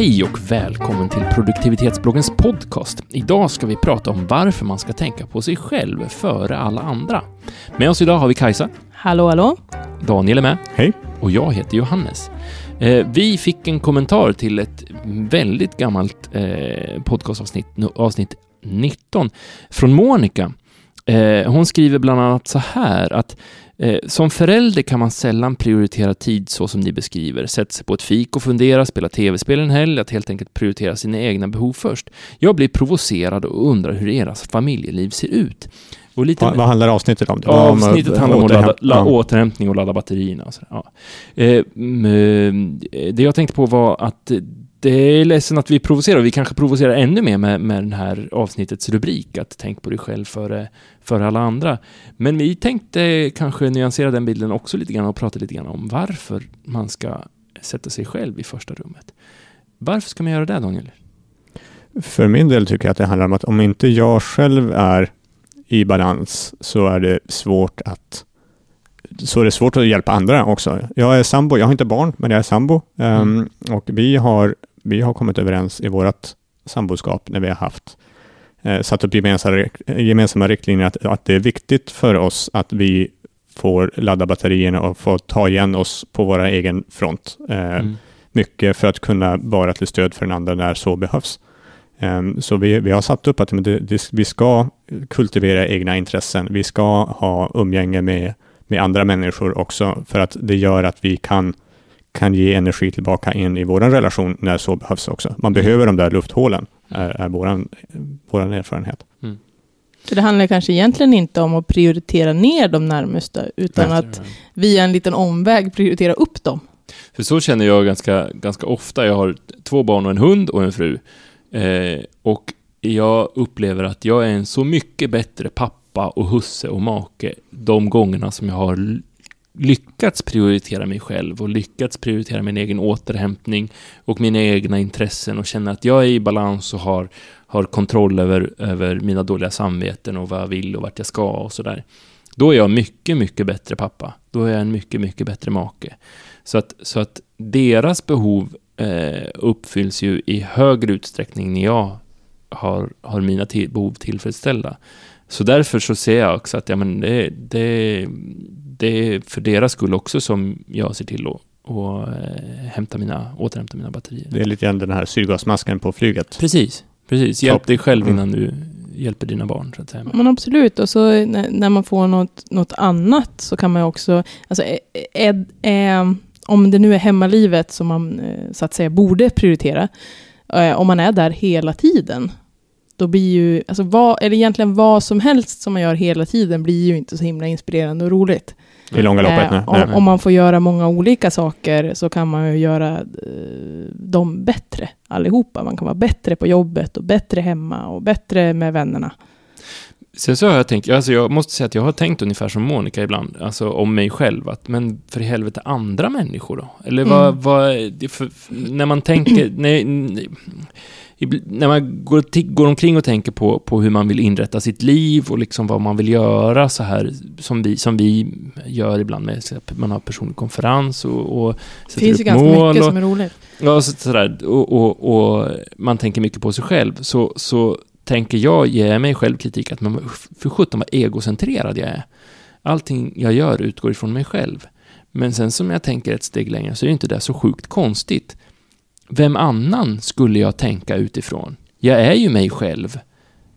Hej och välkommen till produktivitetsbloggens podcast. Idag ska vi prata om varför man ska tänka på sig själv före alla andra. Med oss idag har vi Kajsa. Hallå, hallå. Daniel är med. Hej. Och jag heter Johannes. Eh, vi fick en kommentar till ett väldigt gammalt eh, podcastavsnitt, avsnitt 19, från Monica. Eh, hon skriver bland annat så här att Eh, som förälder kan man sällan prioritera tid så som ni beskriver. Sätta sig på ett fik och fundera, spela tv-spel en helg, att helt enkelt prioritera sina egna behov först. Jag blir provocerad och undrar hur deras familjeliv ser ut. Och lite vad, vad handlar avsnittet om? Avsnittet handlar om återhäm ladda, la, återhämtning och ladda batterierna. Och ja. eh, det jag tänkte på var att det är ledsen att vi provocerar. Vi kanske provocerar ännu mer med, med den här avsnittets rubrik, att tänk på dig själv före, före alla andra. Men vi tänkte kanske nyansera den bilden också lite grann och prata lite grann om varför man ska sätta sig själv i första rummet. Varför ska man göra det, Daniel? För min del tycker jag att det handlar om att om inte jag själv är i balans så är det svårt att så är det svårt att hjälpa andra också. Jag är sambo, jag har inte barn, men jag är sambo. Mm. Um, och vi har vi har kommit överens i vårt samboskap när vi har haft eh, satt upp gemensamma, gemensamma riktlinjer att, att det är viktigt för oss att vi får ladda batterierna och få ta igen oss på vår egen front. Eh, mm. Mycket för att kunna vara till stöd för den andra när så behövs. Um, så vi, vi har satt upp att det, det, vi ska kultivera egna intressen. Vi ska ha umgänge med, med andra människor också, för att det gör att vi kan kan ge energi tillbaka in i vår relation när så behövs också. Man mm. behöver de där lufthålen, är, är vår våran erfarenhet. Mm. Så det handlar kanske egentligen inte om att prioritera ner de närmaste, utan Nej. att via en liten omväg prioritera upp dem. För så känner jag ganska, ganska ofta. Jag har två barn och en hund och en fru. Eh, och jag upplever att jag är en så mycket bättre pappa och husse och make de gångerna som jag har lyckats prioritera mig själv och lyckats prioritera min egen återhämtning och mina egna intressen och känna att jag är i balans och har, har kontroll över, över mina dåliga samveten och vad jag vill och vart jag ska och sådär. Då är jag mycket, mycket bättre pappa. Då är jag en mycket, mycket bättre make. Så att, så att deras behov eh, uppfylls ju i högre utsträckning när jag har, har mina till, behov tillfredsställda. Så därför så ser jag också att ja, men det, det, det är för deras skull också som jag ser till att och eh, hämta mina, återhämta mina batterier. Det är lite grann den här syrgasmasken på flyget. Precis, precis. Hjälp dig själv mm. innan du hjälper dina barn. Så att säga. Men absolut, och så när man får något, något annat så kan man också, alltså, är, är, om det nu är hemmalivet som man eh, så att säga borde prioritera, eh, om man är där hela tiden, då blir ju, alltså vad, eller egentligen vad som helst som man gör hela tiden blir ju inte så himla inspirerande och roligt. I långa loppet? Eh, om, om, man får göra många olika saker så kan man ju göra eh, dem bättre allihopa. Man kan vara bättre på jobbet och bättre hemma och bättre med vännerna. Sen så har jag tänkt, alltså jag måste säga att jag har tänkt ungefär som Monica ibland, alltså om mig själv, att men för i helvete andra människor då? Eller vad, mm. vad för, när man tänker, nej, när man går, går omkring och tänker på, på hur man vill inrätta sitt liv och liksom vad man vill göra så här som vi, som vi gör ibland med man har personlig konferens och, och Det finns ju ganska mycket och, som är roligt. Ja, så, sådär, och, och, och, man tänker mycket på sig själv. Så, så tänker jag ge mig själv kritik att man, för sjutton vad egocentrerad jag är. Allting jag gör utgår ifrån mig själv. Men sen som jag tänker ett steg längre så är inte det så sjukt konstigt vem annan skulle jag tänka utifrån? Jag är ju mig själv.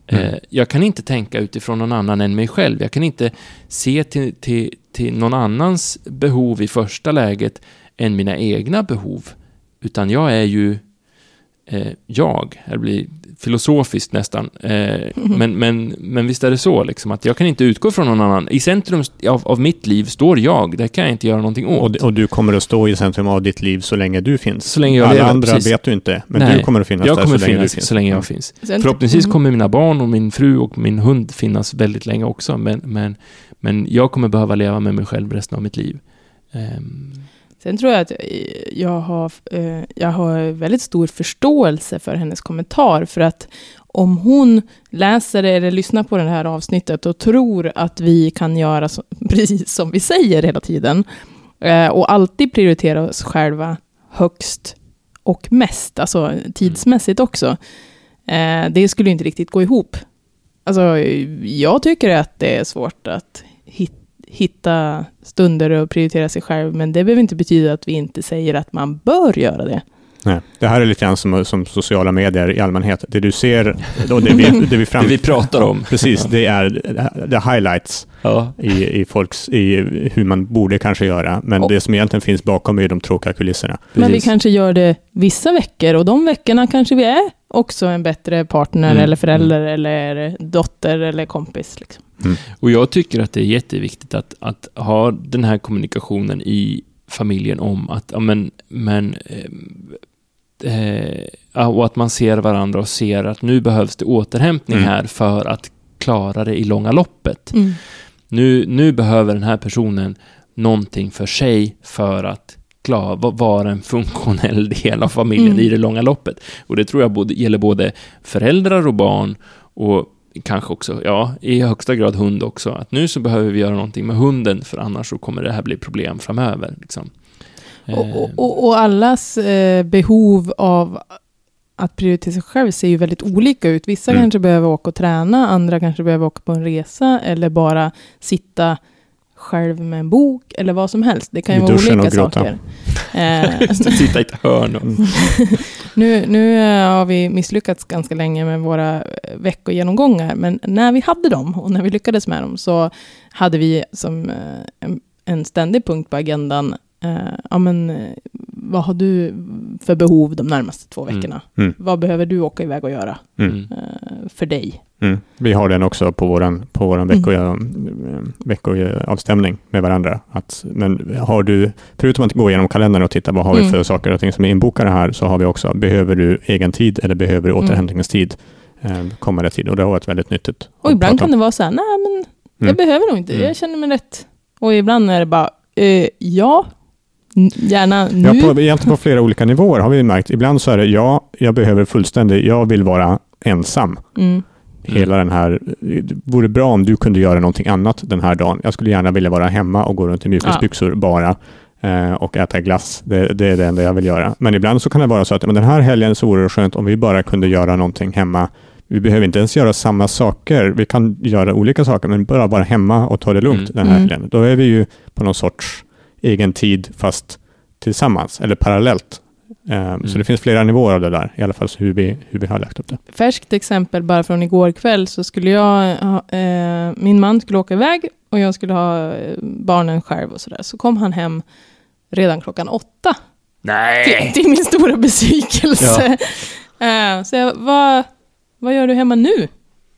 Mm. Eh, jag kan inte tänka utifrån någon annan än mig själv. Jag kan inte se till, till, till någon annans behov i första läget än mina egna behov. Utan jag är ju eh, jag. Det blir filosofiskt nästan. Eh, mm. men, men, men visst är det så, liksom, att jag kan inte utgå från någon annan. I centrum av, av mitt liv står jag. Det kan jag inte göra någonting åt. Och, och, du kommer att stå i centrum av ditt liv så länge du finns. Så länge jag Alla lever, andra precis. vet du inte, men Nej, du kommer att finnas jag där kommer så länge finnas du finns. så länge jag mm. finns. Förhoppningsvis mm. kommer mina barn och min fru och min hund finnas väldigt länge också, men, men, men jag kommer behöva leva med mig själv resten av mitt liv. Um, Sen tror jag att eh, jag har, eh, jag har väldigt stor förståelse för hennes kommentar, för att om hon läser eller lyssnar på det här avsnittet och tror att vi kan göra så, precis som vi säger hela tiden, eh, och alltid prioritera oss själva högst och mest, alltså tidsmässigt också. Det skulle inte riktigt gå ihop. Alltså, jag tycker att det är svårt att hitta hitta stunder och prioritera sig själv, men det behöver inte betyda att vi inte säger att man bör göra det. Nej, det här är lite grann som, som sociala medier i allmänhet. Det du ser och det vi, det vi, fram, Det vi pratar om. Precis, det är the highlights Ja. i, i, folks, i hur man borde kanske göra. Men Och- det som egentligen finns bakom är de tråkiga kulisserna. Men vi Precis. kanske gör det vissa veckor och de veckorna kanske vi är också en bättre partner Mm. eller förälder eller dotter eller kompis. Liksom. Och jag tycker att det är jätteviktigt att, att ha den här kommunikationen i familjen om att, ja men, men eh, ja, och att man ser varandra och ser att nu behövs det återhämtning Mm. här för att klara det i långa loppet. Nu, nu behöver den här personen någonting för sig för att klara, va- vara en funktionell del av familjen Mm. i det långa loppet. Och det tror jag både, gäller både föräldrar och barn och kanske också, ja, i högsta grad hund också. Att nu så behöver vi göra någonting med hunden för annars så kommer det här bli problem framöver. Liksom. Och, och, och, och allas eh, behov av att prioritera sig själv ser ju väldigt olika ut. Vissa Mm. kanske behöver åka och träna, andra kanske behöver åka på en resa eller bara sitta själv med en bok eller vad som helst. Det kan ju I vara olika och gråta. saker. Eh, Sitta i ett hörn och... nu, nu eh, har vi misslyckats ganska länge med våra eh, veckogenomgångar, men när vi hade dem och när vi lyckades med dem så hade vi som eh, en, en ständig punkt på agendan, eh, ja men eh, vad har du för behov de närmaste två Mm. veckorna? Mm. Vad behöver du åka iväg och göra Mm. Mm. eh, för dig? Mm. Vi har den också på vår på våran Mm. vecko, veckoavstämning med varandra. Att, men har du, förutom att gå igenom kalendern och titta vad har vi Mm. för saker och ting som är inbokade här, så har vi också, behöver du egen tid eller behöver du Mm. återhämtningstid eh, kommande tid? Och det har varit väldigt nyttigt. Och ibland kan det vara så här, nej men jag Mm. behöver nog inte, Mm. jag känner mig rätt. Och ibland är det bara, eh, ja, gärna nu. Ja, på, egentligen på flera olika nivåer har vi märkt. Ibland så är det, ja, jag behöver fullständig, jag vill vara ensam. Mm. Hela den här, det vore bra om du kunde göra någonting annat den här dagen. Jag skulle gärna vilja vara hemma och gå runt i mjukisbyxor bara eh, och äta glass. Det, det är det enda jag vill göra. Men ibland så kan det vara så att men den här helgen så vore det skönt om vi bara kunde göra någonting hemma. Vi behöver inte ens göra samma saker. Vi kan göra olika saker, men bara vara hemma och ta det lugnt Mm. den här Mm. helgen. Då är vi ju på någon sorts egen tid, fast tillsammans eller parallellt. Eh, Så det finns flera nivåer av det där, i alla fall hur vi, hur vi har lagt upp det. Färskt exempel bara från igår kväll så skulle jag, ha, eh, min man skulle åka iväg och jag skulle ha eh, barnen själv och sådär. Så kom han hem redan klockan åtta. Nej! Till, till min stora besvikelse. Eh, så jag, vad, vad gör du hemma nu?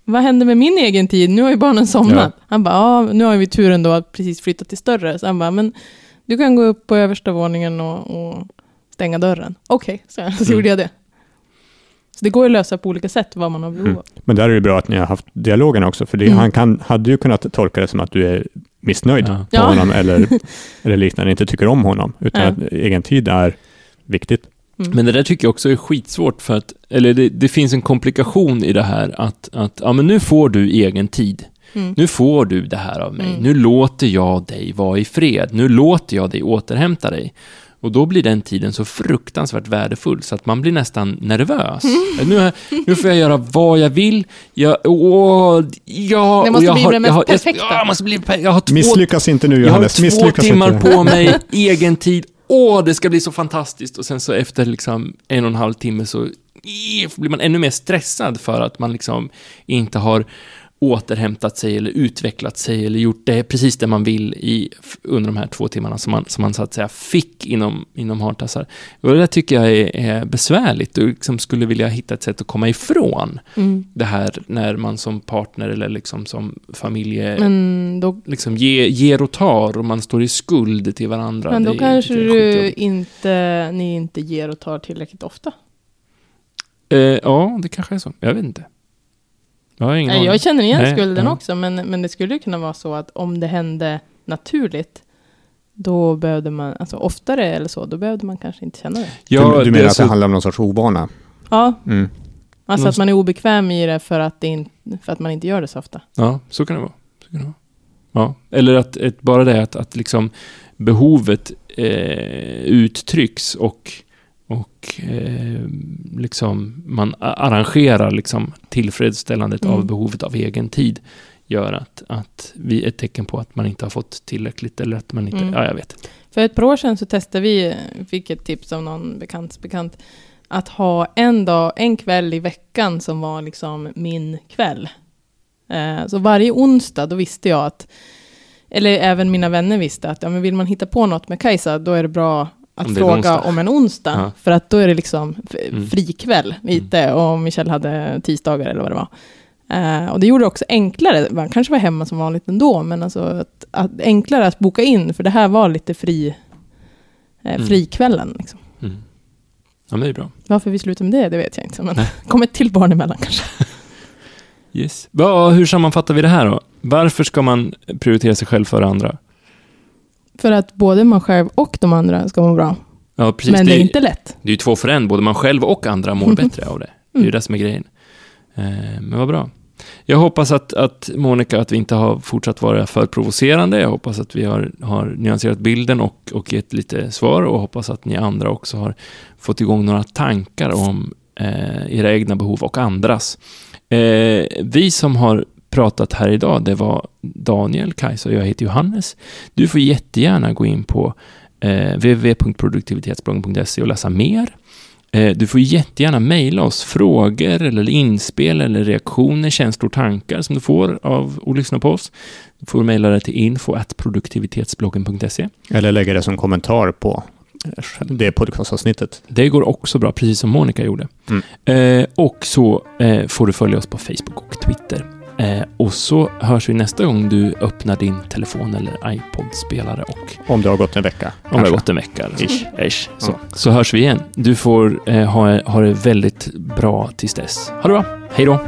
Vad händer med min egen tid? Nu har ju barnen somnat. Han bara, ja, nu har vi turen då att precis flytta till större. Så han bara, men du kan gå upp på översta våningen och, och stänga dörren. Okej, så, så Mm. gjorde jag det. Så det går att lösa på olika sätt vad man har behov Mm. av. Men där är det bra att ni har haft dialogen också, för det, Mm. han kan, hade ju kunnat tolka det som att du är missnöjd Ja. på Ja. honom eller, eller liknande, inte tycker om honom, utan Ja. att egen tid är viktigt. Mm. Men det där tycker jag också är skitsvårt för att, eller det, det finns en komplikation i det här att, att, ja men nu får du egen tid. Mm. Nu får du det här av mig. Mm. Nu låter jag dig vara i fred. Nu låter jag dig återhämta dig. Och då blir den tiden så fruktansvärt värdefull så att man blir nästan nervös. Mm. Nu, nu får jag göra vad jag vill. Jag, åh, ja, Det måste jag bli har, det mest jag har, jag, perfekta. Ja, jag måste bli Jag har två, Misslyckas inte nu jag har Johannes, två timmar inte. på mig, egen tid. Åh, det ska bli så fantastiskt. Och sen så efter liksom en och en halv timme så blir man ännu mer stressad för att man liksom inte har återhämtat sig eller utvecklat sig eller gjort det, precis det man vill i, under de här två timmarna som man, som man så att säga fick inom, inom hartassar. Och det där tycker jag är, är besvärligt och liksom skulle vilja hitta ett sätt att komma ifrån Mm. det här när man som partner eller liksom som familje Men då, liksom ge, ger och tar och man står i skuld till varandra. men då är- kanske du inte, ni inte ger och tar tillräckligt ofta. Eh, ja, det kanske är så. Jag vet inte. Jag har ingen Nej, jag känner igen Nej, skulden ja. också, men, men det skulle kunna vara så att om det hände naturligt, då behövde man, alltså oftare eller så, då behövde man kanske inte känna det. Ja, du, du det menar är att det så- handlar om någon sorts ovana? Ja, Mm. alltså att man är obekväm i det för att, det in, för att man inte gör det så ofta. Ja, så kan det vara. Så kan det vara. Ja. Eller att ett, bara det att, att liksom behovet eh, uttrycks och och eh, liksom man arrangerar liksom tillfredsställandet Mm. av behovet av egen tid gör att, att vi är ett tecken på att man inte har fått tillräckligt eller att man inte, Mm. ja jag vet inte. För ett par år sedan så testade vi, fick ett tips av någon bekants bekant, att ha en dag, en kväll i veckan som var liksom min kväll. Eh, så varje onsdag, då visste jag att, eller även mina vänner visste att, ja men vill man hitta på något med Kajsa, då är det bra att Om det fråga om en onsdag. Ja. För att då är det liksom Mm. frikväll lite, och Michelle hade tisdagar eller vad det var. Eh, och det gjorde det också enklare, man kanske var hemma som vanligt ändå, men alltså att, att, enklare att boka in, för det här var lite fri, eh, Mm. frikvällen. Liksom. Mm. Ja men det är bra. Varför vi slutade med det, det vet jag inte. Men Nej. kom ett till barn emellan kanske. Yes. Va, hur sammanfattar vi det här då? Varför ska man prioritera sig själv före andra? För att både man själv och de andra ska må bra. Ja, precis. men det är ju- inte lätt. Det är ju två för en, både man själv och andra mår bättre av det. Det är ju Mm. det som är grejen. Eh, men vad bra. Jag hoppas att, att Monica, att vi inte har fortsatt vara för provocerande. Jag hoppas att vi har, har nyanserat bilden och, och gett lite svar och hoppas att ni andra också har fått igång några tankar om eh, era egna behov och andras. Eh, vi som har pratat här idag, det var Daniel, Kajsa och jag heter Johannes. Du får jättegärna gå in på eh, www.produktivitetsbloggen.se och läsa mer. Eh, Du får jättegärna mejla oss frågor eller inspel eller reaktioner, känslor, tankar som du får av att lyssna på oss. Du får mejla det till info.produktivitetsbloggen.se. Eller lägga det som kommentar på eh, det podcastavsnittet. Det går också bra, precis som Monica gjorde. Mm. Eh, och så får du följa oss på Facebook och Twitter. Eh, och så hörs vi nästa gång du öppnar din telefon eller iPod-spelare och Om det har gått en vecka. Om det har kanske. gått en vecka eller så. Ish. Ish. Så. Ja. så hörs vi igen. Du får eh, ha, ha det väldigt bra tills dess. Ha det bra. Hej då!